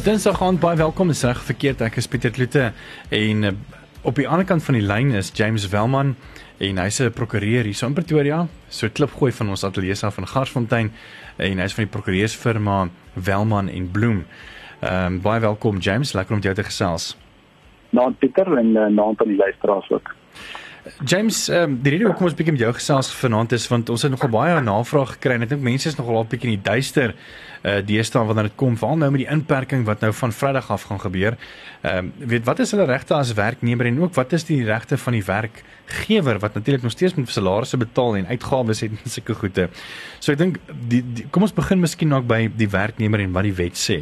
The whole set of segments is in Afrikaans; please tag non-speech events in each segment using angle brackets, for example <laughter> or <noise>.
Dis Dinsdag aand baie welkom is reg verkeerd ek is Pieter Kloete en uh, op die ander kant van die lyn is James Welman en hy's 'n prokureur hier in Pretoria so klip gooi van ons ateljee af in Garsfontein en hy's van die prokureursfirma Welman en Bloem. Ehm um, baie welkom James, lekker om jou te gesels. Naam Pieter en uh, naam van die luisteraars ook. James, ehm um, die rede hoekom ons bietjie met jou gesels vanaand is want ons het nogal baie navraag gekry en ek dink mense is nogal al bietjie in die duister uh deesdae wanneer dit kom veral nou met die inperking wat nou van Vrydag af gaan gebeur. Ehm um, weet wat is hulle regte as werknemer en ook wat is die regte van die werkgewer wat natuurlik nog steeds met salarisse betaal en uitgawes het en sulke goede. So ek dink die, die kom ons begin miskien nog by die werknemer en wat die wet sê.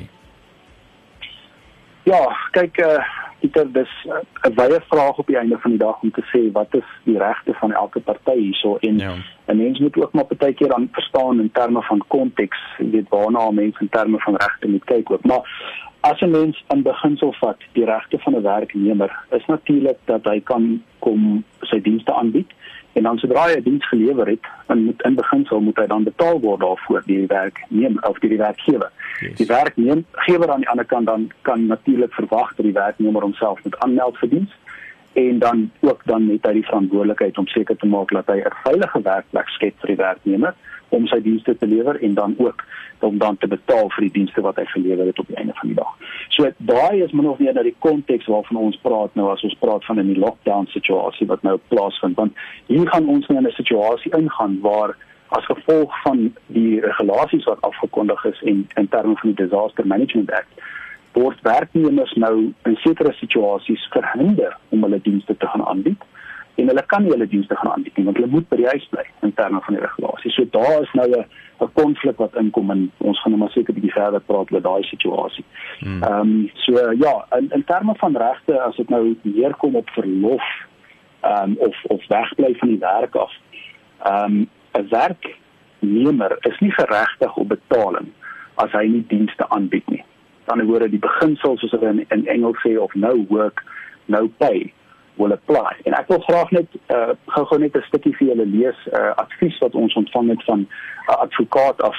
Ja, kyk uh Pieter, dis 'n baie vraag op die einde van die dag om te sê wat is die regte van elke party hierso en ja. 'n mens moet ook maar baie keer dan verstaan in terme van konteks, jy weet waarna mense in terme van regte moet kyk ook. Maar as 'n mens in beginsel vat, die regte van 'n werknemer is natuurlik dat hy kan kom sy dienste aanbied en dan sodra hy 'n diens gelewer het, in moet in beginsel moet hy dan betaal word daarvoor deur die werknemer of deur die werkgewer. Yes. Die werknemer aan die ander kant dan kan natuurlik verwag dat die werknemer homself moet aanmeld vir diens en dan ook dan net hy die verantwoordelikheid om seker te maak dat hy 'n veilige werkplek skep vir die werknemer om sy dienste te lewer en dan ook om dan te betaal vir die dienste wat hy gelewer het op die einde van die dag. So daai is min of meer nou die konteks waarvan ons praat nou as ons praat van 'n lockdown situasie wat nou plaasvind want hier gaan ons nou in 'n situasie ingaan waar as gevolg van die regulasies wat afgekondig is en in terme van die Disaster Management Act word werknemers nou in sekere situasies verhinder om hulle dienste te gaan aanbied en hulle kan nie hulle dienste gaan aanbied nie want hulle moet by die huis bly in terme van die regulasies. So daar is nou 'n 'n konflik wat inkom en ons gaan nou maar seker 'n bietjie verder praat oor daai situasie. Hmm. Ehm um, so ja, in in terme van regte as dit nou weer kom op verlof ehm um, of of wegbly van die werk af. Ehm um, 'n werknemer is nie geregtig op betaling as hy nie dienste aanbied nie. Dan word die beginsels soos hulle in, in Engels sê of no work no pay wil apply. En ek wil graag net uh, gou-gou net 'n stukkie vir julle lees uh, advies wat ons ontvang het van 'n uh, advokaat af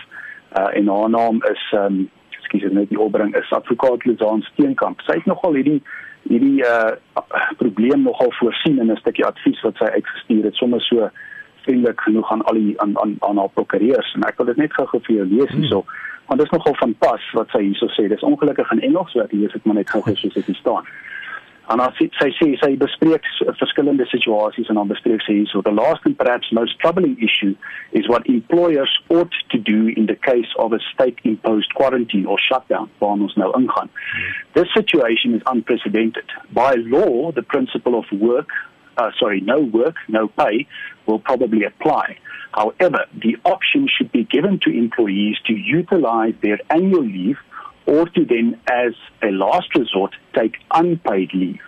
uh, en haar naam is um ekskuus net die opbring is advokaat Lizaan Steenkamp. Sy het nogal hierdie hierdie uh, probleem nogal voorsien in 'n stukkie advies wat sy uitgestuur het sommer so vriendelik genoeg aan al die aan aan aan haar prokureurs en ek wil dit net gou-gou vir julle lees hierso. Hmm. Want dit is nogal van pas wat sy hierso sê. Dis ongelukkig in Engels, so ek lees dit maar net gou-gou soos dit staan. En as sy sê sy bespreek verskillende situasies en dan bespreek sy so the last and perhaps most troubling issue is what employers ought to do in the case of a state imposed quarantine or shutdown waar ons nou ingaan. This situation is unprecedented. By law the principle of work uh, sorry no work no pay will probably apply. However, the option should be given to employees to utilize their annual leave or to then, as a last resort, take unpaid leave.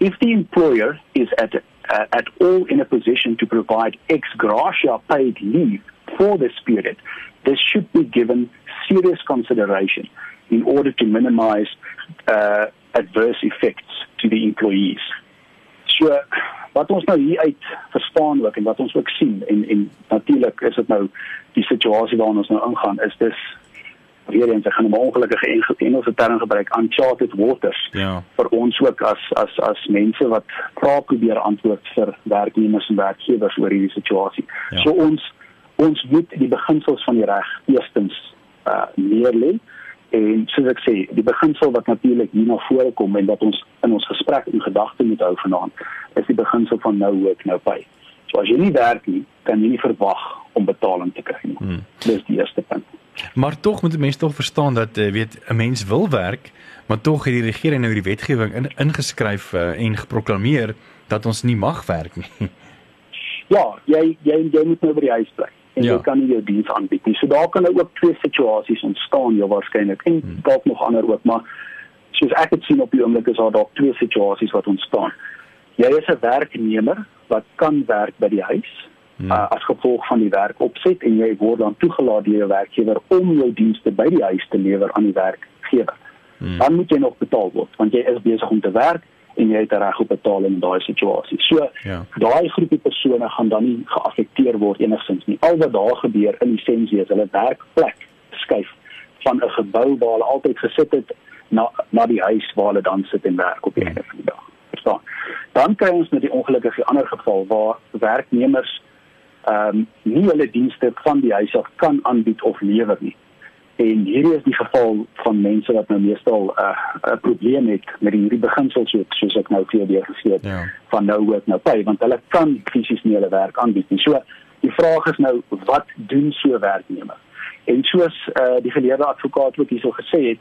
If the employer is at, uh, at all in a position to provide ex gratia paid leave for this period, this should be given serious consideration in order to minimize uh, adverse effects to the employees. So, wat ons nou hier uit verstaan ook en wat ons ook sien en en natuurlik is dit nou die situasie waarin ons nou ingaan is dis weer eens ek gaan 'n ongelukkige Engelse term gebruik uncharted waters ja. vir ons ook as as as mense wat vra probeer antwoord vir werknemers en werkgewers oor hierdie situasie. Ja. So ons ons moet die beginsels van die reg eerstens uh neerlê en soos ek sê die beginsel wat natuurlik hier na vore kom en wat ons in ons gesprek in gedagte moet hou vanaand is die beginsel van no work no pay. So as jy nie werk nie, kan jy nie verwag om betaling te kry nie. Hmm. Dis die eerste punt. Maar tog moet mense tog verstaan dat uh, weet 'n mens wil werk, maar tog het die regering nou die wetgewing in, ingeskryf uh, en geproklaameer dat ons nie mag werk nie. <laughs> Ja, jy jy jy moet nou by die huis bly en ja. jy kan nie jou diens aanbied nie. So daar kan nou ook twee situasies ontstaan, jou waarskynlik en hmm. dalk nog ander ook, maar soos ek dit sien op die oomblik is daar dalk twee situasies wat ontstaan. Jy is 'n werknemer wat kan werk by die huis hmm. uh, as gevolg van die werkopset en jy word dan toegelaat deur jou werkgewer om jou dienste by die huis te lewer aan die werkgewer. Hmm. Dan moet jy nog betaal word want jy is besig om te werk en jy het reg op betaling in daai situasie. So ja. daai groepie persone gaan dan nie geaffekteer word enigsins nie. Al wat daar gebeur in essensie is hulle werkplek skuif van 'n gebou waar hulle altyd gesit het na na die huis waar hulle dan sit en werk op die einde van die dag. Verstaan? Dan kry ons met die ongelukkige ander geval waar werknemers ehm um, nie hulle dienste van die huis af kan aanbied of lewer nie. En hierdie is die geval van mense wat nou meestal 'n uh, 'n probleem het met hierdie beginsels so soos ek nou vir julle gesê het ja. van nou ook nou by want hulle kan fisies nie hulle werk aanbied nie. So die vraag is nou wat doen so werknemer? En soos uh, die geleerde advokaat ook hierso gesê het,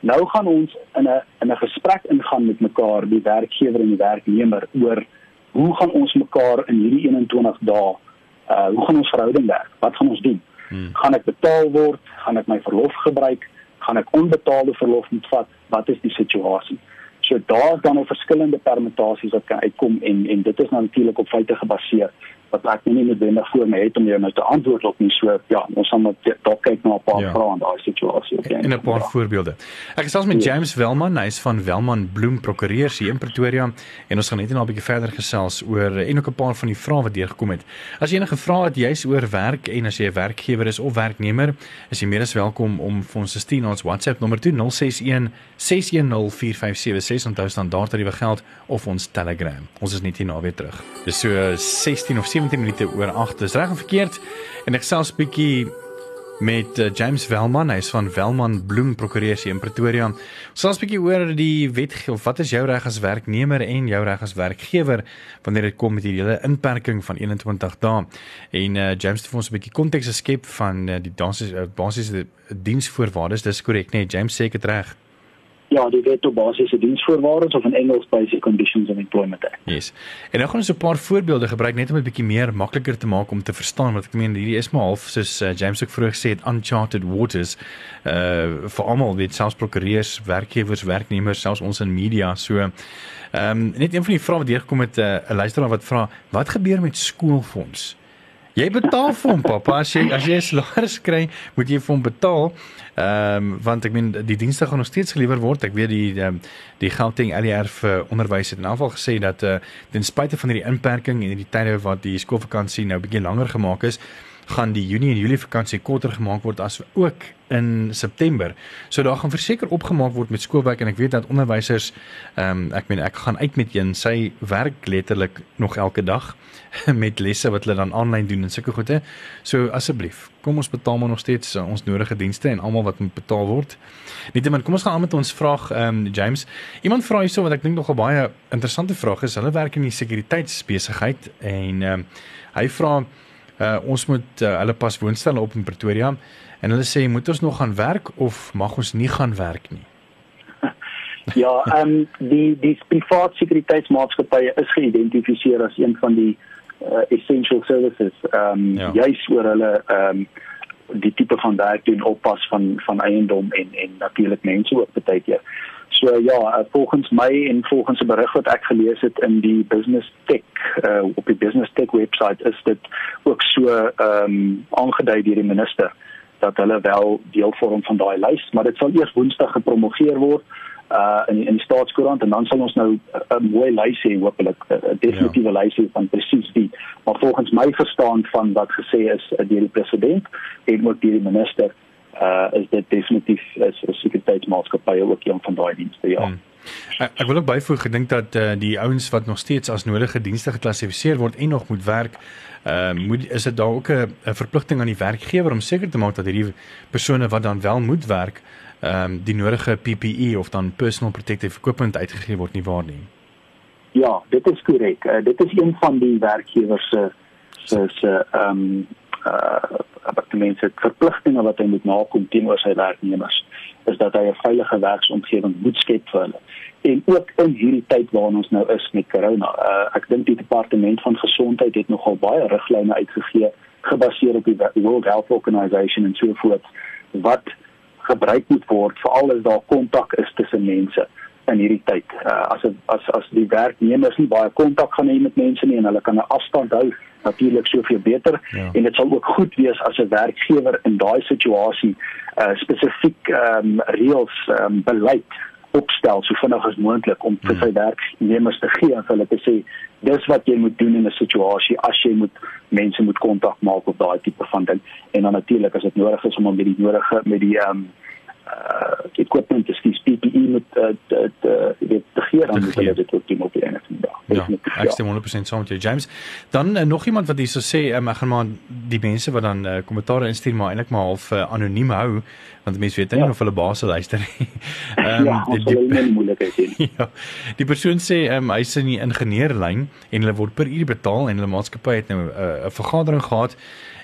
nou gaan ons in 'n in 'n gesprek ingaan met mekaar, die werkgewer en die werknemer oor hoe gaan ons mekaar in hierdie 21 dae uh hoe gaan ons verhouding werk? Wat gaan ons doen? Hmm. Gaan ek betaal word? Gaan ek my verlof gebruik? Gaan ek onbetaalde verlof moet vat? Wat is die situasie? So daar's dan 'n verskillende permutasies wat kan uitkom en en dit is natuurlik op feite gebaseer wat ek nie noodwendig voor my het om jou nou te antwoord op nie so ja ons gaan net dalk kyk na 'n paar ja. vrae in daai situasie okay en 'n paar ja. voorbeelde ek gesels met ja. James Welman hy's van Welman Bloem Prokureurs hier in Pretoria en ons gaan net nou 'n bietjie verder gesels oor en ook 'n paar van die vrae wat deurgekom het as jy enige vrae het jy's oor werk en as jy 'n werkgewer is of werknemer is jy meer as welkom om vir ons te stuur na ons WhatsApp nommer 061 610 4576 onthou standaard tariewe geld of ons Telegram ons is net hier na weer terug dis so 16 of 17 minute oor 8. Dis reg of verkeerd? En ek selfs bietjie met uh, James Welman, hy's van Welman Bloem Prokureurs in Pretoria. Ons sal 'n bietjie oor die wet of wat is jou reg as werknemer en jou reg as werkgewer wanneer dit kom met hierdie hele inperking van 21 dae. En uh, James het vir ons 'n bietjie konteks geskep van uh, die basiese uh, basiese diensvoorwaardes. Dis korrek, nee, James sê dit reg ja, die wet op basiese diensvoorwaardes of in Engels basic conditions of employment act. Yes. En nou gaan ons 'n paar voorbeelde gebruik net om dit bietjie meer makliker te maak om te verstaan wat ek meen hierdie is maar half soos uh, James ook vroeër gesê het uncharted waters uh vir almal weet selfs prokureurs, werkgewers, werknemers, selfs ons in media. So ehm um, net een van die vrae wat deurgekom het 'n uh, luisteraar wat vra wat gebeur met skoolfonds? Jy betaal vir hom pappa as jy as jy 'n salaris kry, moet jy vir hom betaal. Ehm um, want ek meen die dienste gaan nog steeds gelewer word. Ek weet die um, die Gauteng ADR vir onderwys het in aanval gesê dat uh, ten spyte van hierdie inperking en hierdie tye wat die skoolvakansie nou bietjie langer gemaak is, gaan die Junie en Julie vakansie korter gemaak word as ook in September. So daar gaan verseker opgemaak word met skoolwerk en ek weet dat onderwysers ehm um, ek meen ek gaan uit met een sy werk letterlik nog elke dag <laughs> met lesse wat hulle dan aanlyn doen en sulke goede. So asseblief, kom ons betaal maar nog steeds uh, ons nodige dienste en almal wat moet betaal word. Nietemin, kom ons gaan aan met ons vraag ehm um, James. Iemand vra hierso wat ek dink nog 'n baie interessante vraag is. Hulle werk in die sekuriteitsbesigheid en ehm um, hy vra uh, ons moet uh, hulle pas woonstelle op in Pretoria en hulle sê moet ons nog gaan werk of mag ons nie gaan werk nie <laughs> Ja, ehm um, die die private sekuriteitsmaatskappye is geïdentifiseer as een van die uh, essential services ehm um, ja. juis oor hulle ehm um, die tipe van werk doen oppas van van eiendom en en natuurlik mense ook baie keer. So ja, uh, volgens my en volgens 'n berig wat ek gelees het in die Business Tech uh, op die Business Tech webwerf is dit ook so ehm um, aangedui deur die minister dat hulle wel deel vorm van daai lys, maar dit sal eers Woensdag gepromoveer word uh in in die staatskoerant en dan sal ons nou 'n mooi lys hê hopelik 'n definitiewe ja. lys hê van presies die maar volgens my verstaan van wat gesê is deur die president en ook deur die minister uh is dit definitief is 'n sekuriteitsmaatskappy ook een van daai dienste ja. Hmm. Ek, ek wil ook byvoeg gedink dat uh, die ouens wat nog steeds as nodige dienste geklassifiseer word en nog moet werk, uh moet is dit daar ook 'n verpligting aan die werkgewer om seker te maak dat hierdie persone wat dan wel moet werk, ehm um, die nodige PPE of dan personal protective equipment uitgegee word nie waar nie. Ja, dit is korrek. Uh, dit is een van die werkgewers se se se ehm um, uh wat mense verpligtinge wat hy moet nakom teenoor sy werknemers is dat hy 'n veilige werksomgewing moet skep vir hulle. En ook in hierdie tyd waarin ons nou is met corona. Uh ek dink die departement van gesondheid het nogal baie riglyne uitgegee gebaseer op die World Health Organization en so voort wat gebruik moet word veral as daar kontak is tussen mense in hierdie tyd. Uh, as as as die werknemers nie baie kontak gaan hê met mense nie en hulle kan 'n afstand hou, natuurlik soveel beter ja. en dit sal ook goed wees as 'n werkgewer in daai situasie uh, spesifiek ehm um, reëls ehm um, beleid opstel so vinnig as moontlik om vir hmm. sy werknemers te gee en hulle te sê dis wat jy moet doen in 'n situasie as jy moet mense moet kontak maak of daai tipe van ding en dan natuurlik as dit nodig is om om met die nodige met die ehm um, uh equipment is die PPE met uh dit dit te gee dan moet hulle dit ook doen op die einde van die dag. Ja, ek stem 100% saam met jou James. Dan uh, nog iemand wat hierso sê um, ek gaan maar die mense wat dan uh, kommentaare instuur maar eintlik maar half uh, anoniem hou want mense weet nie ja. of hulle baas luister nie. <laughs> Ehm um, ja, die die moeilikheid hier. <laughs> Ja. Die persoon sê um, hy's in die ingenieurlyn en hulle word per uur betaal en hulle maatskappy het nou 'n uh, vergadering gehad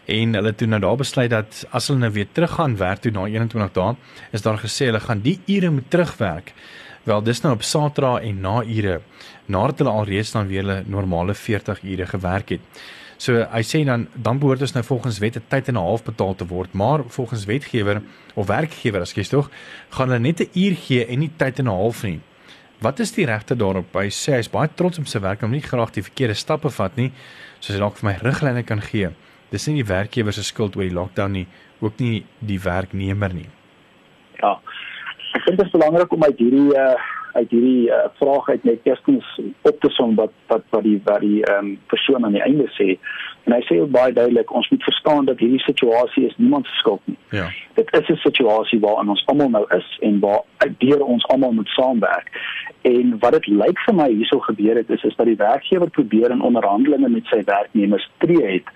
en hulle toe nou daar besluit dat as hulle nou weer teruggaan werk toe na 21 dae, is daar gesê hulle gaan die ure moet terugwerk. Wel, dis nou op Saterdag en na ure nadat hulle alreeds dan weer hulle normale 40 ure gewerk het. So hy sê dan dan behoort ons nou volgens wet 'n tyd en 'n half betaal te word, maar volgens wetgewer of werkgewer as jy tog, gaan hulle net 'n uur gee en nie tyd en 'n half nie. Wat is die regte daarop? Hy sê hy's baie trots op sy werk om nie graag die verkeerde stappe vat nie, soos hy dalk vir my riglyne kan gee dis nie die werkgewer se skuld oor die lockdown nie, ook nie die werknemer nie. Ja. Ek dink dit is belangrik om uit hierdie uh uit hierdie uh, vraag uit net eerstens op te som wat wat wat die wat die ehm um, persoon aan die einde sê. En hy sê baie duidelik ons moet verstaan dat hierdie situasie is niemand se skuld nie. Ja. Dit is 'n situasie waarin ons almal nou is en waar uitdeur ons almal moet saamwerk. En wat dit lyk vir my hierso gebeur het is is dat die werkgewer probeer in onderhandelinge met sy werknemers tree het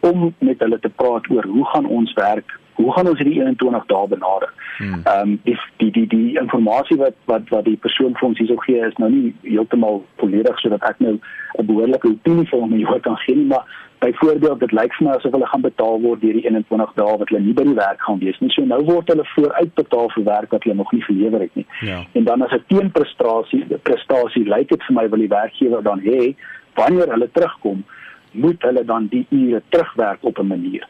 om met hulle te praat oor hoe gaan ons werk hoe gaan ons hierdie 21 dae benader? Hmm. Ehm um, die die die die inligting wat wat wat die persoon vir ons hierso gee is nou nie heeltemal volledig sodat ek nou 'n behoorlike opinie vir hom hier kan gee nie, maar byvoorbeeld dit lyk vir my asof hulle gaan betaal word deur die 21 dae wat hulle nie by die werk gaan wees nie. So nou word hulle vooruitbetaal vir werk wat hulle nog nie gelewer het nie. Ja. En dan as 'n teenprestasie prestasie lyk dit vir my wil die werkgewer dan hê wanneer hulle terugkom moet hulle dan die ure terugwerk op 'n manier.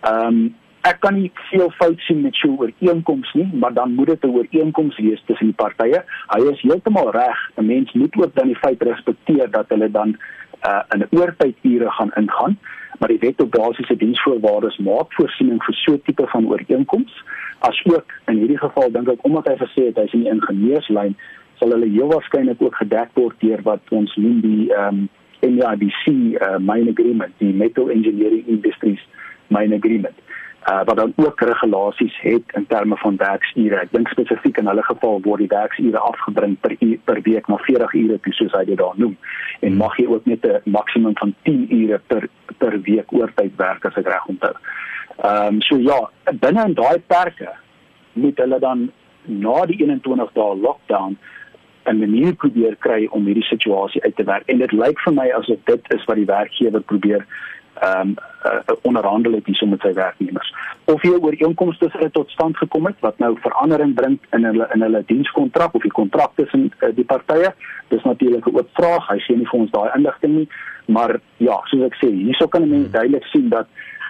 Ehm um, ek kan nie veel fout sien met so 'n ooreenkoms nie, maar dan moet dit 'n ooreenkoms wees tussen die partye. Hy is heeltemal reg. 'n Mens moet ook dan die feit respekteer dat hulle dan uh, in oortydure gaan ingaan, maar die wet op basiese diensvoorwaardes maak voorsiening vir so 'n tipe van ooreenkoms. Asook in hierdie geval dink ek omdat hy gesê het hy's in die ingenieurslyn, sal hulle heel waarskynlik ook gedek word deur wat ons noem die ehm um, MIBC uh, mine agreement, die Metal Engineering Industries mine agreement uh, wat dan ook regulasies het in terme van werksure. Ek dink spesifiek in hulle geval word die werksure afgebring per uur, per week na 40 ure toe soos hy dit daar noem. En mag jy ook net 'n maksimum van 10 ure per per week oortyd werk as ek reg onthou. Ehm um, so ja, binne in daai perke moet hulle dan na die 21 dae lockdown 'n manier probeer kry om hierdie situasie uit te werk. En dit lyk vir my asof dit is wat die werkgewer probeer ehm um, uh, onderhandel het hierso met sy werknemers. Of hier ooreenkomste sou tot stand gekom het wat nou verandering bring in hulle in hulle dienskontrak of die kontrak tussen uh, die partye. Dis natuurlik 'n oop vraag. Hy sê nie vir ons daai inligting nie, maar ja, soos ek sê, hierso kan 'n mens duidelik sien dat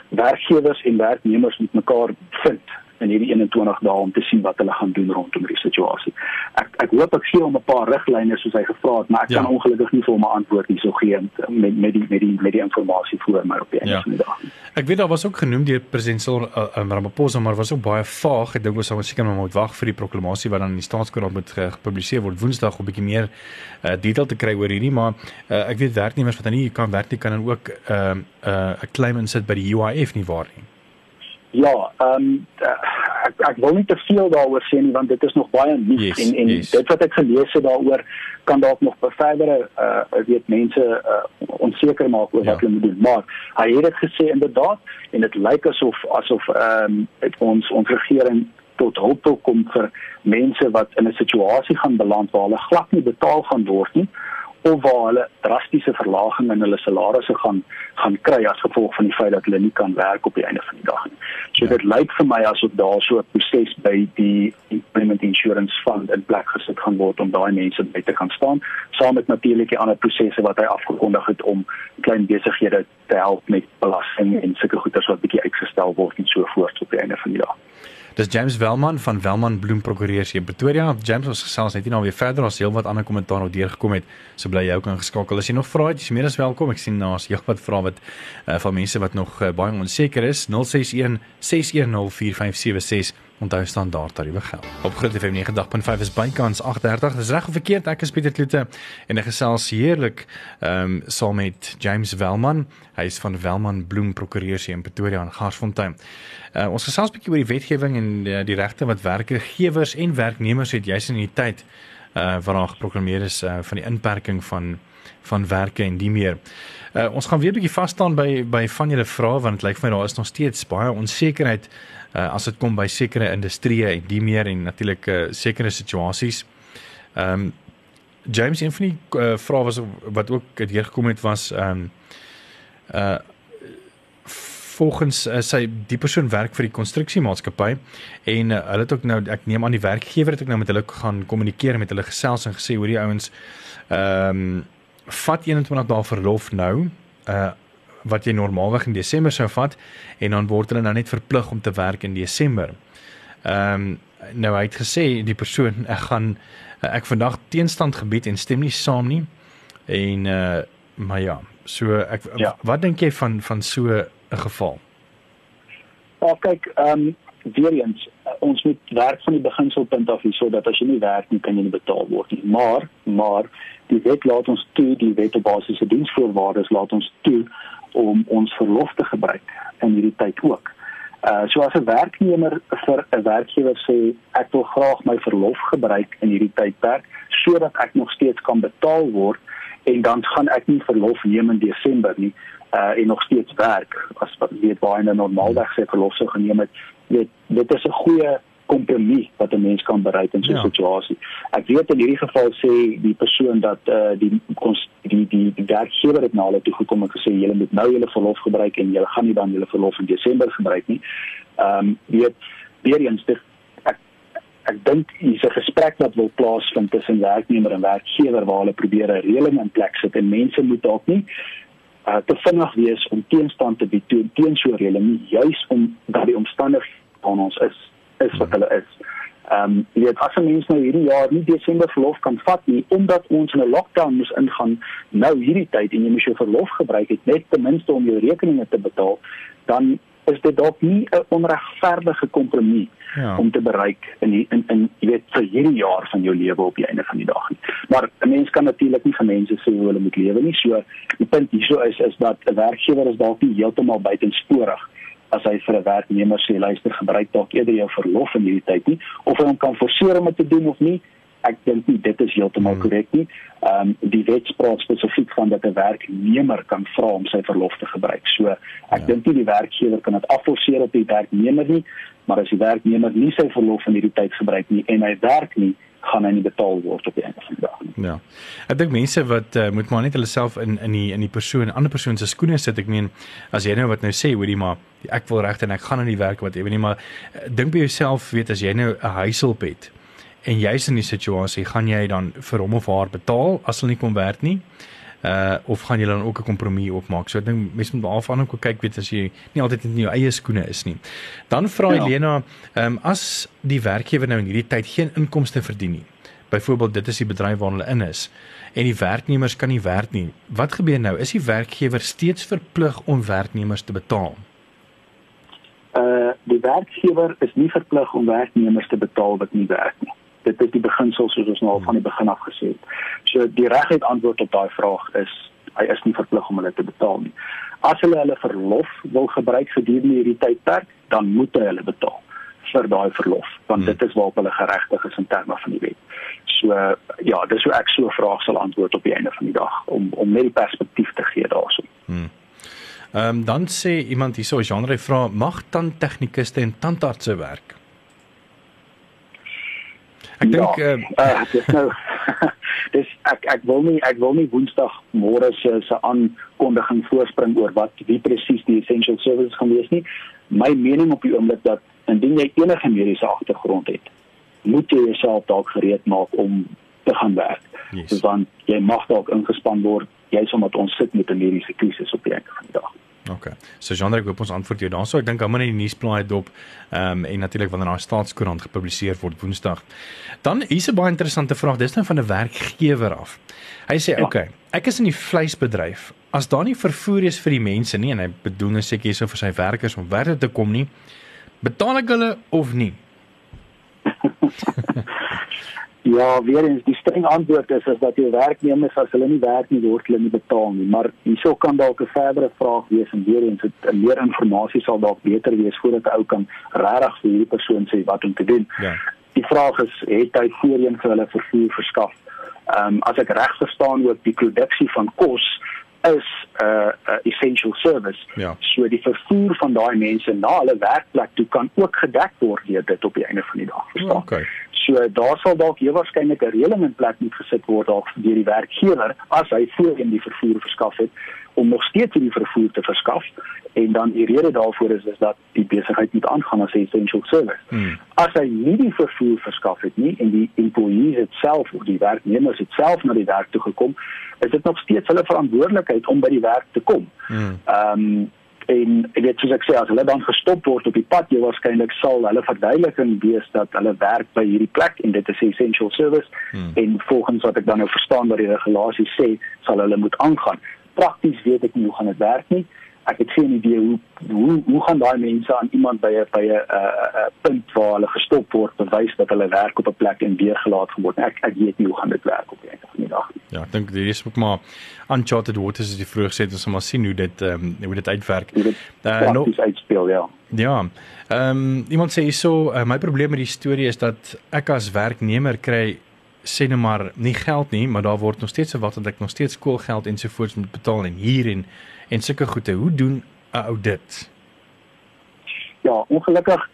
werkgewers en werknemers met mekaar vind in hierdie 21 dae om te sien wat hulle gaan doen rondom die situasie. Ek ek hoop ek gee hom 'n paar riglyne soos hy gevra het, maar ek ja. kan ongelukkig nie vir hom 'n antwoord hierso gee met met die met die met die inligting voor my op die einde ja. van die dag. Ek weet daar was ook genoem deur president Cyril uh, Ramaphosa, maar was ook baie vaag. Ek dink ons sal seker maar moet wag vir die proklamasie wat dan in die staatskoerant moet gepubliseer word Woensdag om 'n bietjie meer uh, detail te kry oor hierdie, maar uh, ek weet werknemers wat dan nie kan werk nie kan dan ook 'n uh, 'n uh, claim insit by die UIF nie waar nie. Ja, ehm um, ek ek wil nie te veel daaroor sê nie want dit is nog baie nuut yes, en en yes. dit wat ek gelees het daaroor kan dalk nog verdere uh weet mense uh, onseker maak oor ja. wat hulle moet doen. Maar hy het dit gesê inderdaad en dit lyk asof asof ehm um, ons ons regering tot hulp wil kom vir mense wat in 'n situasie gaan beland waar hulle glad nie betaal gaan word nie of waar hulle drastiese verlaging in hulle salarisse gaan gaan kry as gevolg van die feit dat hulle nie kan werk op die einde van die dag nie. So ja. dit lyk vir my asof daar so 'n proses by die Employment Insurance Fund in plek gesit gaan word om daai mense by te kan staan, saam met natuurlik die ander prosesse wat hy afgekondig het om klein besighede te help met belasting en sulke goederes wat bietjie uitgestel word en so voort op die einde van die dag. Dis James Welman van Welman Bloem Prokureurs in Pretoria. James ons gesels net nie nou weer verder as heel wat ander kommentaar nou deurgekom het. So bly jy ook ingeskakel. As jy nog vra het, jy's meer as welkom. Ek sien daar's nou heelwat vrae wat uh, van mense wat nog uh, baie onseker is. 061 610 4576 Onthou standaard tariewe geld. Op Groot FM 90.5 is bykans 8:30. Dis reg of verkeerd? Ek is Pieter Kloete en ek gesels heerlik ehm um, saam met James Welman. Hy is van Welman Bloem Prokureurs hier in Pretoria en Garsfontein. Uh, ons gesels 'n bietjie oor die wetgewing en uh, die regte wat werkgewers en werknemers het juis in die tyd uh wat daar geprogrammeer is uh, van die inperking van van werke en die meer. Uh, ons gaan weer 'n bietjie vas staan by by van julle vrae want dit lyk vir my daar is nog steeds baie onsekerheid uh, as dit kom by sekere industrieë en die meer en natuurlik uh, sekere situasies. Ehm um, James een van die uh, vrae was wat ook het hier gekom het was ehm um, uh volgens uh, sy die persoon werk vir die konstruksiemaatskappy en uh, hulle het ook nou ek neem aan die werkgewer het ook nou met hulle gaan kommunikeer met hulle gesels en gesê hoor die ouens ehm um, vat 21 dae verlof nou uh wat jy normaalweg in Desember sou vat en dan word hulle nou net verplig om te werk in Desember. Ehm um, nou hy het gesê die persoon ek gaan ek vandag teenstand gebied en stem nie saam nie. En uh maar ja, so ek ja. wat dink jy van van so 'n geval? Ja, kyk, ehm um, weer eens ons moet werk van die beginselpunt af hier sodat as jy nie werk nie kan jy nie betaal word nie. Maar maar die wet laat ons toe, die wet op basiese diensvoorwaardes laat ons toe om ons verlof te gebruik in hierdie tyd ook. Uh so as 'n werknemer vir 'n werkgewer sê ek wil graag my verlof gebruik in hierdie tydperk sodat ek nog steeds kan betaal word en dan gaan ek nie verlof neem in Desember nie uh en nog steeds werk as wat weet waar in 'n normaalweg sê verlof sou geneem het weet dit is 'n goeie kompromie wat 'n mens kan bereik in so 'n ja. situasie. Ek weet in hierdie geval sê die persoon dat eh uh, die die die die werkgewer het na hulle toe gekom en gesê julle moet nou julle verlof gebruik en julle gaan nie dan julle verlof in Desember gebruik nie. Ehm um, weet weer eens dit ek ek dink hier's 'n gesprek wat wil plaasvind tussen werknemer en werkgewer waar hulle probeer 'n reëling in plek sit en mense moet dalk nie uh, te vinnig wees om teenstand te bied teen so 'n reëling nie juis om dat die omstandighede van ons is is wat hulle is. Ehm um, jy weet as 'n mens nou hierdie jaar nie Desember verlof kan vat nie omdat ons in 'n lockdown moes ingaan nou hierdie tyd en jy moes jou verlof gebruik het net ten minste om jou rekeninge te betaal, dan is dit dalk nie 'n onregverdige kompromie ja. om te bereik in die, in in jy weet vir hierdie jaar van jou lewe op die einde van die dag nie. Maar 'n mens kan natuurlik nie vir mense sê hoe hulle moet lewe nie. So die punt hierso is is dat 'n werkgewer is dalk nie heeltemal buitensporig as hy vir 'n werknemer sê luister gebruik dalk eerder jou verlof in hierdie tyd nie of hy hom kan forceer om dit te doen of nie ek dink nie dit is heeltemal hmm. korrek nie. Ehm um, die wet spraak spesifiek van dat 'n werknemer kan vra om sy verlof te gebruik. So ek ja. dink nie die werkgewer kan dit afforceer op die werknemer nie, maar as die werknemer nie sy verlof in hierdie tyd gebruik nie en hy werk nie, gaan hy nie betaal word op die einde van die dag nie. Ja. Ek dink mense wat uh, moet maar net hulle self in in die in die persoon, ander persoon se skoene sit. Ek meen as jy nou wat nou sê, hoorie maar ek wil regte en ek gaan in die werk wat ewe nie, maar uh, dink by jouself, weet as jy nou 'n huishulp het en jy's in die situasie, gaan jy dan vir hom of haar betaal as hulle nie kom werk nie? uh of gaan jy dan ook 'n kompromie opmaak? So ek dink mense moet afhang ook kyk weet as jy nie altyd in jou eie skoene is nie. Dan vra ja. Helena, ehm um, as die werkgewer nou in hierdie tyd geen inkomste verdien nie. Byvoorbeeld dit is die bedryf waar hulle in is en die werknemers kan nie werk nie. Wat gebeur nou? Is die werkgewer steeds verplig om werknemers te betaal? Uh die werkgewer is nie verplig om werknemers te betaal wat nie werk nie dit is die beginsel soos ons nou al van die begin af gesê het. So die reguit antwoord op daai vraag is hy is nie verplig om hulle te betaal nie. As hulle hulle verlof wil gebruik gedurende hierdie tydperk, dan moet hy hulle betaal vir daai verlof, want hmm. dit is waarop hulle geregtig is in terme van die wet. So ja, dis hoe ek so 'n vraag sal antwoord op die einde van die dag om om net die perspektief te gee daarso. Hmm. Ehm um, dan sê iemand hierso, Jean-Ray vra, mag tandtegnikuste en tandartse werk? Ek dink ja, <laughs> uh, dis nou <laughs> dis ek ek wil nie ek wil nie Woensdag môre se se aankondiging voorspring oor wat wie presies die essential services gaan wees nie. My mening op die oomblik dat indien jy enige mediese agtergrond het, moet jy jouself dalk gereed maak om te gaan werk. Yes. Want jy mag dalk ingespan word jy's omdat ons sit met 'n mediese krisis op die einde van die dag. OK. So Jean, ek hoop ons antwoord jou daaroor. Ek dink hom in die nuusblaai dop ehm um, en natuurlik wanneer daar staatskoerant gepubliseer word Woensdag. Dan hier's 'n baie interessante vraag. Dis nou van 'n werkgewer af. Hy sê, ja. "Oké, ek is in die vleisbedryf. As daar nie vervoer is vir die mense nie en hy bedoel net seker hierso vir sy werkers om werk te kom nie, betaal ek hulle of nie?" <laughs> Ja, weer eens die streng antwoord is is dat jou werknemers as hulle nie werk nie word hulle nie betaal nie, maar hierso kan dalk 'n verdere vraag wees en weer eens het meer inligting sal dalk beter wees voordat 'n ou kan regtig vir hierdie persoon sê wat om te doen. Ja. Die vraag is het hy voorheen vir hulle vervoer verskaf? Ehm um, as ek reg verstaan ook die produksie van kos is 'n uh, uh, essential service. Ja. So die vervoer van daai mense na hulle werkplek toe kan ook gedek word deur dit op die einde van die dag. Verstaan? Okay. So daar sal dalk heel waarskynlik 'n reëling in plek moet gesit word dalk deur die werkgewer as hy voorheen die vervoer verskaf het om nog steeds die vervoer te verskaf en dan die rede daarvoor is is dat die besigheid moet aangaan as 'n essential service. Hmm. As hy nie die vervoer verskaf het nie en die employees self of die werknemers self na die werk toe gekom, is dit nog steeds hulle verantwoordelikheid om by die werk te kom. Hmm. Ehm um, en ek weet soos ek sê as hulle dan gestop word op die pad jy waarskynlik sal hulle verduideliking wees dat hulle werk by hierdie plek en dit is essential service hmm. en volgens wat ek dan nou verstaan wat die regulasies sê sal hulle moet aangaan prakties weet ek nie hoe gaan dit werk nie ek het geen idee hoe hoe hoe gaan daai mense aan iemand by 'n by 'n uh, punt waar hulle gestop word bewys dat hulle werk op 'n plek en weer gelaat word. Ek ek weet nie hoe gaan dit werk op die einde van die dag nie. Ja, ek dink dit is ook maar uncharted waters as jy vroeg gesê het ons moet maar sien hoe dit ehm um, hoe dit uitwerk. Uh, nou dis uitspeel ja. Ja. Ehm um, iemand sê hierso uh, my probleem met die storie is dat ek as werknemer kry sê net maar nie geld nie, maar daar word nog steeds verwag dat ek nog steeds skoolgeld ensovoorts moet betaal en hier en en sulke goede. Hoe doen 'n ou dit? Ja, ongelukkig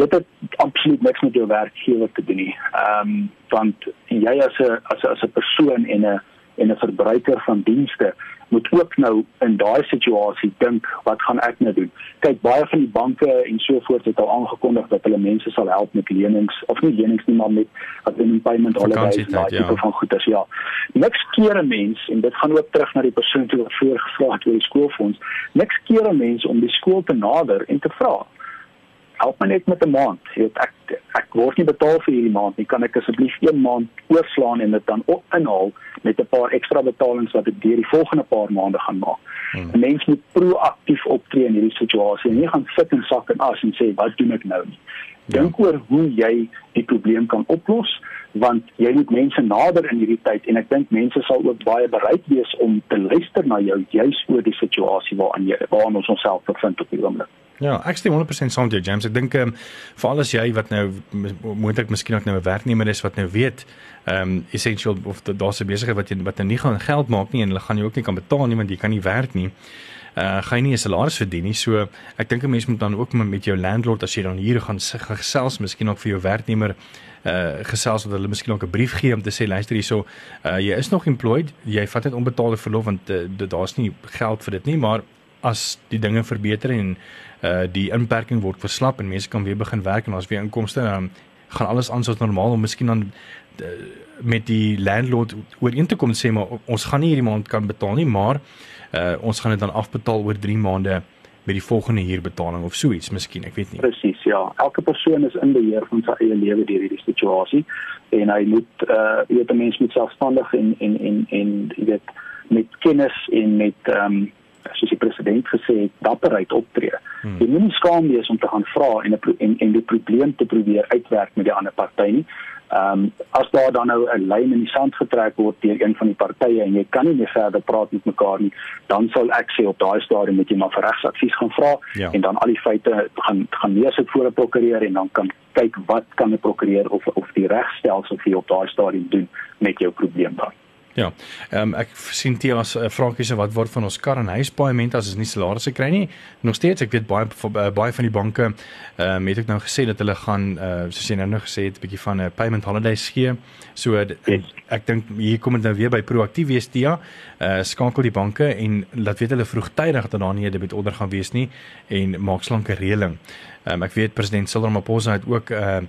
dit het absoluut niks met jou werkgewer te doen nie. Ehm um, want jy as 'n as 'n as 'n persoon en 'n en 'n verbruiker van dienste moet ook nou in daai situasie dink wat gaan ek nou doen kyk baie van die banke en so voort het al aangekondig dat hulle mense sal help met lenings of nie lenings nie maar met wat in payment holidays daai tipe ja. van goederes ja niks keer 'n mens en dit gaan ook terug na die persoon toe wat voor gevra het oor die skoolfonds niks keer 'n mens om die skool te nader en te vra help my net met 'n maand. Jy weet ek ek word nie betaal vir hierdie maand nie. Kan ek asseblief een maand oorslaan en dit dan op inhaal met 'n paar ekstra betalings wat ek deur die volgende paar maande gaan maak. Hmm. 'n Mens moet proaktief optree in hierdie situasie en nie gaan sit en sak en as en sê wat doen ek nou nie. Ja. Dink oor hoe jy die probleem kan oplos want jy moet mense nader in hierdie tyd en ek dink mense sal ook baie bereid wees om te luister na jou juis oor die situasie waarin jy waarin ons onsself bevind op die oomblik. Ja, ek stem 100% saam met jou James. Ek dink ehm um, veral as jy wat nou moontlik miskien ook nou 'n werknemer is wat nou weet ehm um, essential of daar's 'n besigheid wat jy wat nou nie gaan geld maak nie en hulle gaan jou ook nie kan betaal nie want jy kan nie werk nie. Uh gaan jy nie 'n salaris verdien nie. So ek dink 'n mens moet dan ook met jou landlord as jy dan hier gaan gesels, miskien ook vir jou werknemer uh gesels dat hulle miskien ook 'n brief gee om te sê luister hierso, uh jy is nog employed, jy vat net onbetaalde verlof want uh, daar's nie geld vir dit nie, maar as die dinge verbeter en uh die inperking word verslap en mense kan weer begin werk en ons weer inkomste. Dan gaan alles aan soos normaal om miskien dan uh, met die landlord ooreen te kom sê maar ons gaan nie hierdie maand kan betaal nie maar uh ons gaan dit dan afbetaal oor 3 maande met die volgende huurbetaling of so iets miskien ek weet nie. Presies ja. Elke persoon is in beheer van sy eie lewe deur hierdie situasie en hy moet uh jy weet 'n mens moet selfstandig en en en en jy weet met kennis en met ehm um, soos die president gesê het, dapperheid optree. Hmm. Jy moenie skaam wees om te gaan vra en 'n en en die probleem te probeer uitwerk met die ander party nie. Ehm um, as daar dan nou 'n lyn in die sand getrek word deur een van die partye en jy kan nie meer verder praat met mekaar nie, dan sal ek sê op daai stadium moet jy maar vir regsadvies gaan vra ja. en dan al die feite gaan gaan neersit voor 'n prokureur en dan kan kyk wat kan 'n prokureur of of die regstelsel vir jou op daai stadium doen met jou probleem dan. Ja. Ehm um, ek sien Tia as 'n uh, vraaggie se wat word van ons kar en huispaaiement as ons nie salarisse kry nie. Nog steeds, ek weet baie uh, baie van die banke ehm um, het ek nou gesê dat hulle gaan uh, soos jy nou nog gesê het 'n bietjie van 'n payment holidays gee. So uh, yes. ek dink hier kom dit nou weer by proaktief wees Tia. Uh skakel die banke en laat weet hulle vroegtydig dat daar nie 'n debit order gaan wees nie en maak slanke reëling. Um, ek weet president Cyril Ramaphosa het ook uh,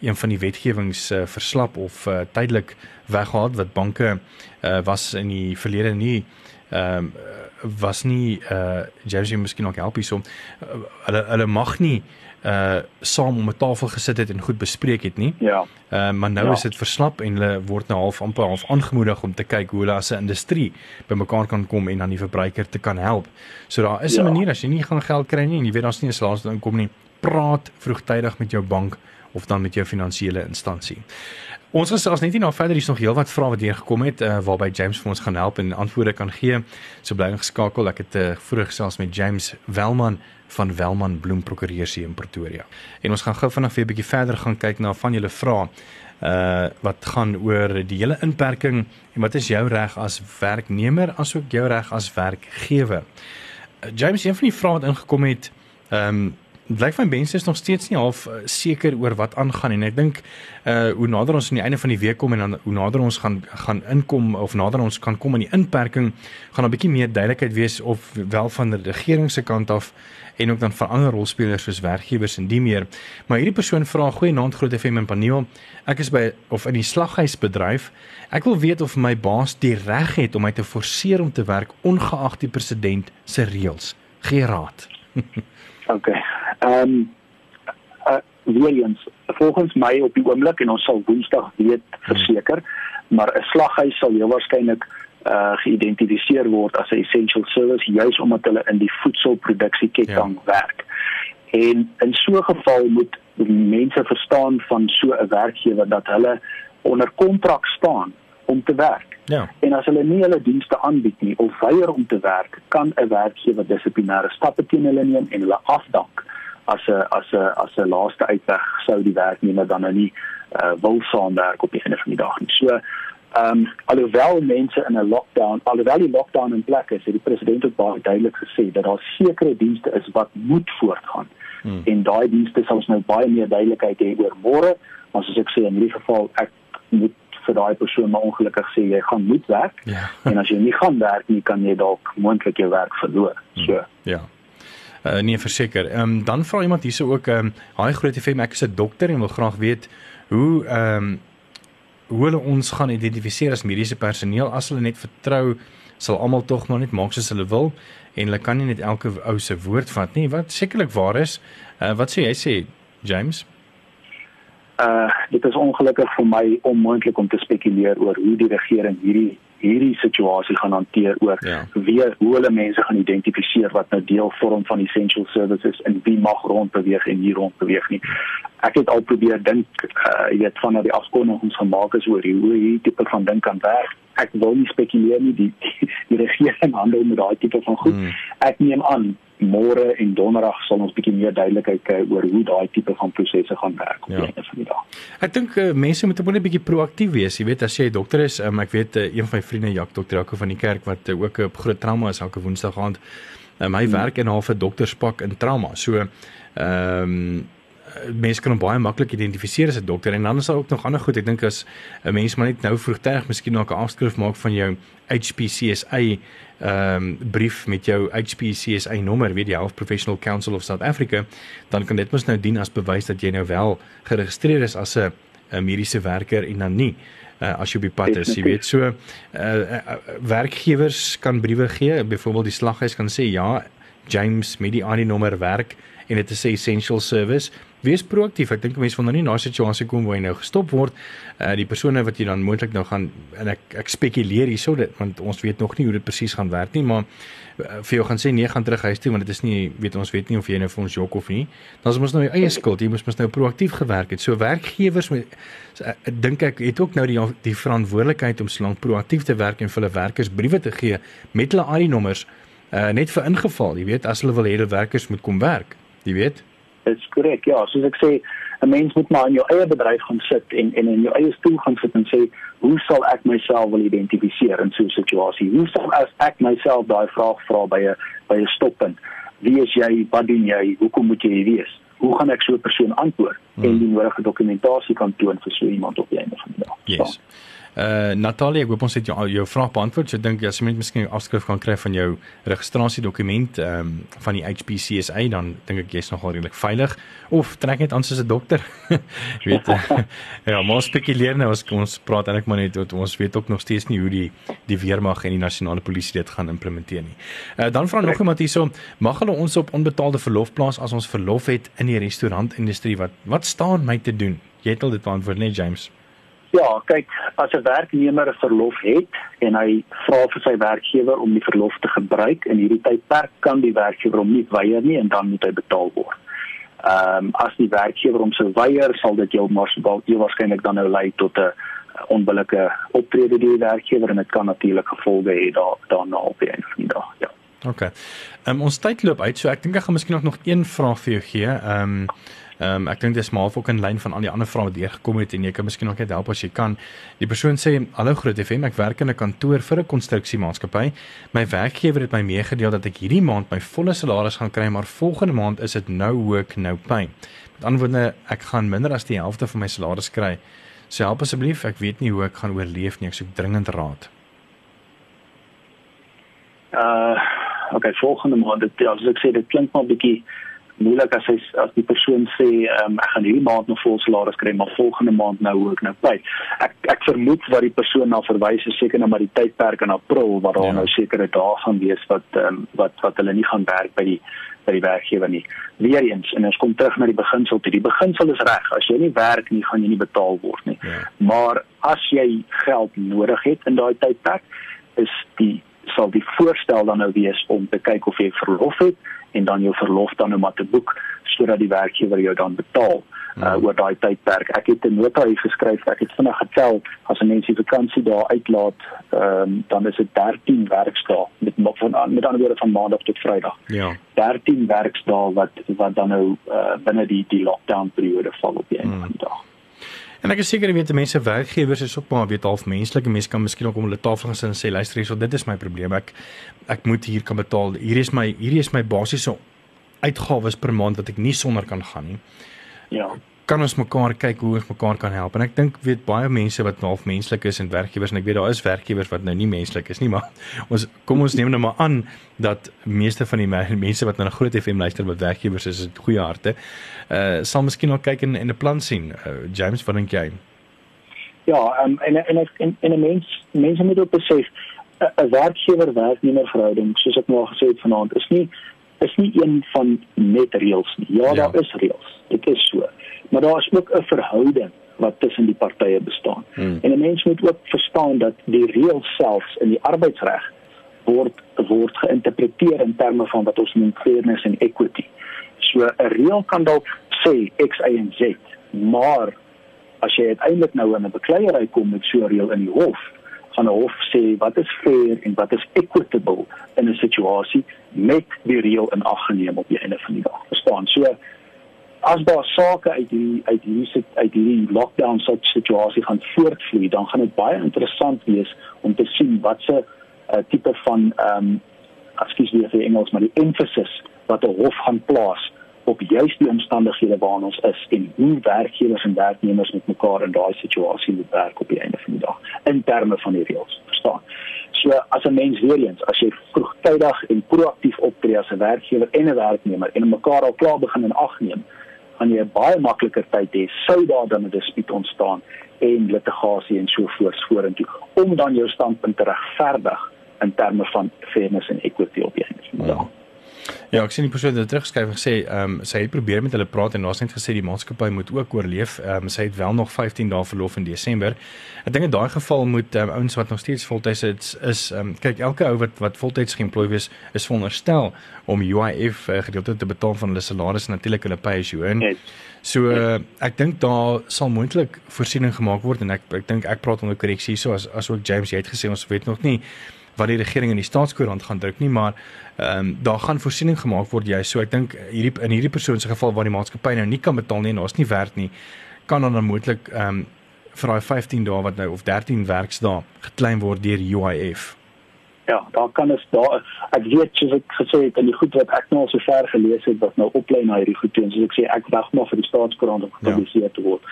een van die wetgewings uh, verslap of uh, tydelik weggehaal wat banke uh, was in die verlede nie ehm um, was nie uh Jersey miskien ook help hierso uh, hulle hulle mag nie uh saam om 'n tafel gesit het en goed bespreek het nie. Ja. Ehm uh, maar nou ja. is dit verslap en hulle word nou half amper half aangemoedig om te kyk hoe hulle as 'n industrie bymekaar kan kom en dan die verbruiker te kan help. So daar is 'n ja. manier as jy nie gaan geld kry nie en jy weet daar's nie 'n salaris inkom nie, praat vroegtydig met jou bank of dan met jou finansiële instansie. Ons gesels net nie nou verder, hier's nog heelwat vrae wat hier gekom het uh, waarby James vir ons gaan help en antwoorde kan gee. So bly ingeskakel. Ek het uh, vroeër gesels met James Welman van Welman Bloem Prokureurs hier in Pretoria. En ons gaan gou vanaand weer 'n bietjie verder gaan kyk na van julle vrae uh wat gaan oor die hele inperking en wat is jou reg as werknemer asook jou reg as werkgewer. James, een van die vrae wat ingekom het, ehm um, blyk my mense is nog steeds nie half uh, seker oor wat aangaan en ek dink uh hoe nader ons aan die einde van die week kom en dan hoe nader ons gaan gaan inkom of nader ons kan kom aan die inperking gaan 'n bietjie meer duidelikheid wees of wel van die regering se kant af en ook dan vir ander rolspelers soos werkgewers en die meer. Maar hierdie persoon vra goeie naand groot FM en paneel. Ek is by of in die slaghuisbedryf. Ek wil weet of my baas die reg het om my te forceer om te werk ongeag die president se reëls. Gee raad. OK. Ehm um, uh, Williams, volgens my op die oomblik en ons sal Woensdag weet verseker, maar 'n slaghuis sal heel waarskynlik uh geïdentifiseer word as 'n essential service juis omdat hulle in die voedselproduksieketting ja. werk. En in so 'n geval moet mense verstaan van so 'n werkgewer dat hulle onder kontrak staan om te werk. Ja. En as hulle nie hulle dienste aanbied nie of weier om te werk, kan 'n werkgewer dissiplinêre stappe teen hulle neem en hulle afdank as 'n as 'n as 'n laaste uitweg sou die werknemer dan nou nie uh, wil saamwerk op die einde van die dag nie. So Ehm um, alhoewel mense in 'n lockdown, alhoewel die lockdown in plek is, het die president ook baie duidelik gesê dat daar sekere dienste is wat moet voortgaan. Hmm. En daai dienste sal ons nou baie meer duidelikheid hê oor môre, maar soos ek sê in hierdie geval ek moet vir daai persoon maar ongelukkig sê jy gaan moet werk. Ja. en as jy nie gaan werk nie, kan jy dalk moontlik jou werk verloor. Hmm. So. Ja. Uh, nee verseker. Ehm um, dan vra iemand hierse ook ehm um, haai groot FM ek is 'n dokter en wil graag weet hoe ehm um, hoe hulle ons gaan identifiseer as mediese personeel. As hulle net vertrou sal almal tog maar net maak soos hulle wil en hulle kan nie net elke ou se woord vat nie. Wat sekerlik waar is. Uh, wat sê jy sê James? Uh dit is ongelukkig vir my onmoontlik om te spekuleer oor hoe die regering hierdie hierdie situasie gaan hanteer oor ja. wie hoe hulle mense gaan identifiseer wat nou deel vorm van essential services en wie mag rond beweeg en nie rond beweeg nie. Ek het al probeer dink uh jy weet van die afkondigings gemaak is oor hoe hierdie tipe van ding kan werk. Ek wil nie spekuleer nie die die regering handel met daai tipe van goed. Hmm. Ek neem aan môre en donderdag sal ons bietjie meer duidelikheid kry oor hoe daai tipe van prosesse gaan werk op ja. die einde van die dag. Ek dink uh, mense moet net 'n bietjie proaktief wees. Jy weet as jy 'n dokter is, um, ek weet uh, een van my vriende Jak dokter Jaco van die kerk wat uh, ook op groot trauma is elke woensdag aand. Um, hy hmm. werk in 'n halfe dokterspak in trauma. So ehm um, mense kan hom baie maklik identifiseer as 'n dokter en dan is daar ook nog ander goed. Ek dink as 'n mens maar net nou vroegtydig miskien nog 'n afskrif maak van jou HPCSA ehm um, brief met jou HPCSA nommer, weet jy, Health Professional Council of South Africa, dan kan dit mos nou dien as bewys dat jy nou wel geregistreer is as 'n mediese werker en dan nie uh, as jy op die pad is, jy weet. So uh, uh, werkgewers kan briewe gee, byvoorbeeld die slaghuis kan sê ja, James met die ID nommer werk en dit is 'n essential service wees proaktief. Ek dink mense wil nou nie na 'n situasie kom waar jy nou gestop word. Uh die persone wat jy dan moontlik nou gaan en ek ek spekuleer hierso dit want ons weet nog nie hoe dit presies gaan werk nie, maar uh, vir jou gaan sê nee, gaan terug huis toe want dit is nie weet ons weet nie of jy nou vir ons jok of nie. Dan is mos nou jou eie skuld. Jy moes mos nou proaktief gewerk het. So werkgewers moet so, uh, dink ek het ook nou die die verantwoordelikheid om slank proaktief te werk en vir hulle werkers briewe te gee met hulle ID nommers uh net vir ingeval, jy weet, as hulle wil hê hulle werkers moet kom werk. Jy weet? Dis korrek. Ja, soos ek sê, 'n mens moet maar in jou eie bedryf gaan sit en en in jou eie stoel gaan sit en sê, hoe sal ek myself wil identifiseer in so 'n situasie? Hoe sal ek myself daai vraag vra by 'n by 'n stoppunt? Wie is jy? Wat doen jy? Hoekom moet jy hier wees? Hoe gaan ek so 'n persoon antwoord hmm. en die nodige dokumentasie kan toon vir so iemand op die einde van die dag? Yes. So. Uh Natalie, ek hoop ons het jou jou vraag beantwoord. So ek dink as jy net miskien 'n afskrif kan kry van jou registrasiedokument ehm um, van die HPCSA dan dink ek jy's nogal redelik veilig of trek net aan soos 'n dokter. <laughs> weet <laughs> ja, maar spekuleer nou as ons praat eintlik maar net dat ons weet ook nog steeds nie hoe die die weermag en die nasionale polisie dit gaan implementeer nie. Uh dan vra nog iemand hierso, mag hulle ons op onbetaalde verlof plaas as ons verlof het in die restaurantindustrie? Wat wat staan my te doen? Jy het al dit beantwoord, nee James. Ja, kyk, as 'n werknemer 'n verlof het en hy vra vir sy werkgewer om die verlof te gebruik in hierdie tydperk, kan die werkgewer hom nie weier nie en dan moet hy betaal word. Ehm um, as die werkgewer hom sou weier, sal dit jou waarskynlik dan nou lei tot 'n onbillike optrede deur die werkgewer en dit kan natuurlik gevolge hê daar daarna op die einde van die dag. Ja. OK. Ehm um, ons tyd loop uit, so ek dink ek gaan miskien nog een vraag vir jou gee. Ehm um, Ehm um, ek dink dis maar ook in lyn van al die ander vrae wat hier gekom het en jy kan miskien nog net help as jy kan. Die persoon sê: "Hallo Groot FM, ek werk in 'n kantoor vir 'n konstruksiemaatskappy. My werkgewer het my meegedeel dat ek hierdie maand my volle salaris gaan kry, maar volgende maand is dit no work, no pay. Met ander woorde, ek gaan minder as die helfte van my salaris kry. So help asseblief, ek weet nie hoe ek gaan oorleef nie, ek soek dringend raad." Uh, okay, volgende maand, dit ja, as ek sê dit klink maar bietjie moeilik as hy as die persoon sê um, ek gaan hierdie maand nog vol salaris kry maar volgende maand nou ook nou by. Ek ek vermoed wat die persoon na verwys is seker nou maar die tydperk in April waar daar ja. nou sekere dae gaan wees wat um, wat wat hulle nie gaan werk by die by die werkgewer nie. Weereens en ons kom terug na die beginsel toe. Die beginsel is reg. As jy nie werk nie, gaan jy nie betaal word nie. Ja. Maar as jy geld nodig het in daai tydperk, is die sal die voorstel dan nou wees om te kyk of jy verlof het en dan jou verlof dan nou maar te boek sodat die werkgewer jou dan betaal uh, hmm. oor daai tydperk. Ek het 'n nota hier geskryf. Ek het vinnig getel as 'n mens die vakansie daar uitlaat, um, dan is dit 13 werksdae met van met ander woorde van maandag tot vrydag. Ja. 13 werksdae wat wat dan nou uh, binne die die lockdown periode val op die einde hmm. van die dag. En ek is seker jy weet mense werkgewers is ook maar weet half menslike mense kan miskien ook om hulle tafel gaan sit en sê luister hierso dit is my probleem ek ek moet hier kan betaal. Hierdie is my hierdie is my basiese uitgawes per maand wat ek nie sonder kan gaan nie. Ja. Kan ons mekaar kyk hoe ons mekaar kan help? En ek dink weet baie mense wat half menslik is en werkgewers en ek weet daar is werkgewers wat nou nie menslik is nie, maar <laughs> ons kom ons neem nou maar aan dat meeste van die mense wat na 'n groot FM luister wat werkgewers is, het goeie harte. Uh sal miskien ook kyk en 'n plan sien. Uh, James, wat dink jy? Ja, um, en en en en 'n mens mense moet ook besef 'n werkgewer werknemer verhouding soos ek nou al gesê het vanaand is nie is nie een van net reëls nie. Ja, ja, daar is reëls. Dit is. Maar daar is ook 'n verhouding wat tussen die partye bestaan. Hmm. En 'n mens moet ook verstaan dat die reëls selfs in die arbeidsreg word word geïnterpreteer in terme van wat ons noem fairness en equity. So 'n reël kan dalk sê X, Y en Z, maar as jy uiteindelik nou in 'n bekleierery kom met so 'n reël in die hof, gaan 'n hof sê wat is fair en wat is equitable in 'n situasie met die reël in ag geneem op die einde van die dag. Verstaan? So as daar sake uit die uit hierdie uit hierdie lockdown soort situasie gaan voortvloei, dan gaan dit baie interessant wees om te sien wat se uh, tipe van ehm um, ekskuus weer vir Engels, maar die emphasis wat 'n hof gaan plaas op juist die omstandighede waarin ons is en hoe werkgewers en werknemers met mekaar in daai situasie moet werk op die einde van die dag in terme van die reëls verstaan. So as 'n mens weer eens as jy vroegtydig en proaktief optree as 'n werkgewer en 'n werknemer en mekaar al klaar begin in ag neem, gaan jy 'n baie makliker tyd hê sou daar dan 'n dispuut ontstaan en litigasie en so voort vorentoe om dan jou standpunt te regverdig in terme van fairness en equity op die einde van die dag. Ja. Ja, ek sien die persoon het teruggeskryf en gesê, ehm um, sy het probeer met hulle praat en daar's net gesê die maatskappy moet ook oorleef. Ehm um, sy het wel nog 15 dae verlof in Desember. Ek dink in daai geval moet um, ouens wat nog steeds voltyds is is ehm um, kyk elke ou wat wat voltyds geëmploy is is veronderstel om UIF uh, gedeelte te betaal van hulle salaris natuurlik hulle pay as you earn. So uh, ek dink daar sal moontlik voorsiening gemaak word en ek ek dink ek praat onder korreksie so as as ook James jy het gesê ons weet nog nie wat die regering in die staatskoerant gaan druk nie, maar ehm um, daar gaan voorsiening gemaak word jy. So ek dink hierdie in hierdie persoon se geval waar die maatskappy nou nie kan betaal nie en daar's nie werk nie, kan dan moontlik ehm um, vir daai 15 dae wat nou of 13 werksdae geklein word deur UIF. Ja, daar kan is daar ek weet soos ek gesê het in die goed wat ek nou al so ver gelees het wat nou oplei na hierdie goed toe en soos ek sê ek wag maar vir die staatskoerant om gepubliseer ja. te word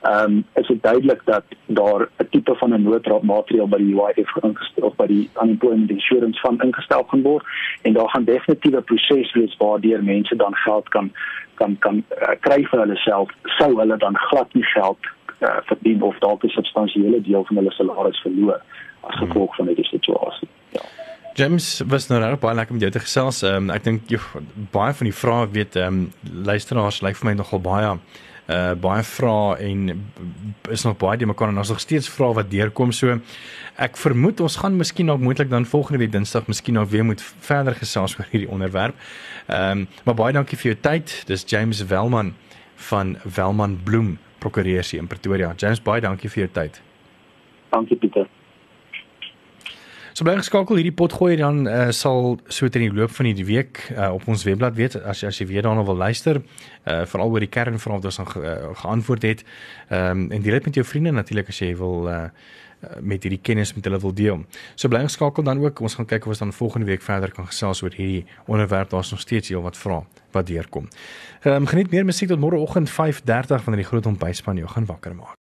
ehm um, is dit duidelik dat daar 'n tipe van 'n noodraadmaatreël by die UIF ingestel of by die unemployment insurance fund ingestel gaan word en daar gaan definitiewe proses wees waardeur mense dan geld kan kan kan uh, kry vir hulle self sou hulle dan glad nie geld uh, verdien of dalk 'n substansiële deel van hulle salaris verloor as hmm. gevolg van hierdie situasie. Ja. James, was nou reg baie lekker om jou te gesels. Um, ek dink baie van die vrae weet ehm um, luisteraars lyk vir my nogal baie uh baie vrae en is nog baie die mekaar en ons nog steeds vrae wat deurkom so ek vermoed ons gaan miskien dalk moontlik dan volgende week Dinsdag miskien nog weer moet verder gesels oor hierdie onderwerp. Ehm um, maar baie dankie vir jou tyd. Dis James Welman van Welman Bloem Prokureurie in Pretoria. James baie dankie vir jou tyd. Dankie Pieter. So bly geskakel hierdie pot gooi dan uh, sal so teen die loop van die week uh, op ons webblad weet as as jy weer daarna wil luister uh, veral oor die kernvrae wat ons aan ge, uh, geantwoord het. Ehm um, en deel dit met jou vriende natuurlik as jy wil uh, met hierdie kennis met hulle wil deel. So bly geskakel dan ook. Ons gaan kyk of ons dan volgende week verder kan gesels oor hierdie onderwerp. Daar's nog steeds heel wat vrae wat deurkom. Ehm um, geniet meer musiek tot môreoggend 5:30 wanneer die groot ontbytspan jou gaan wakker maak.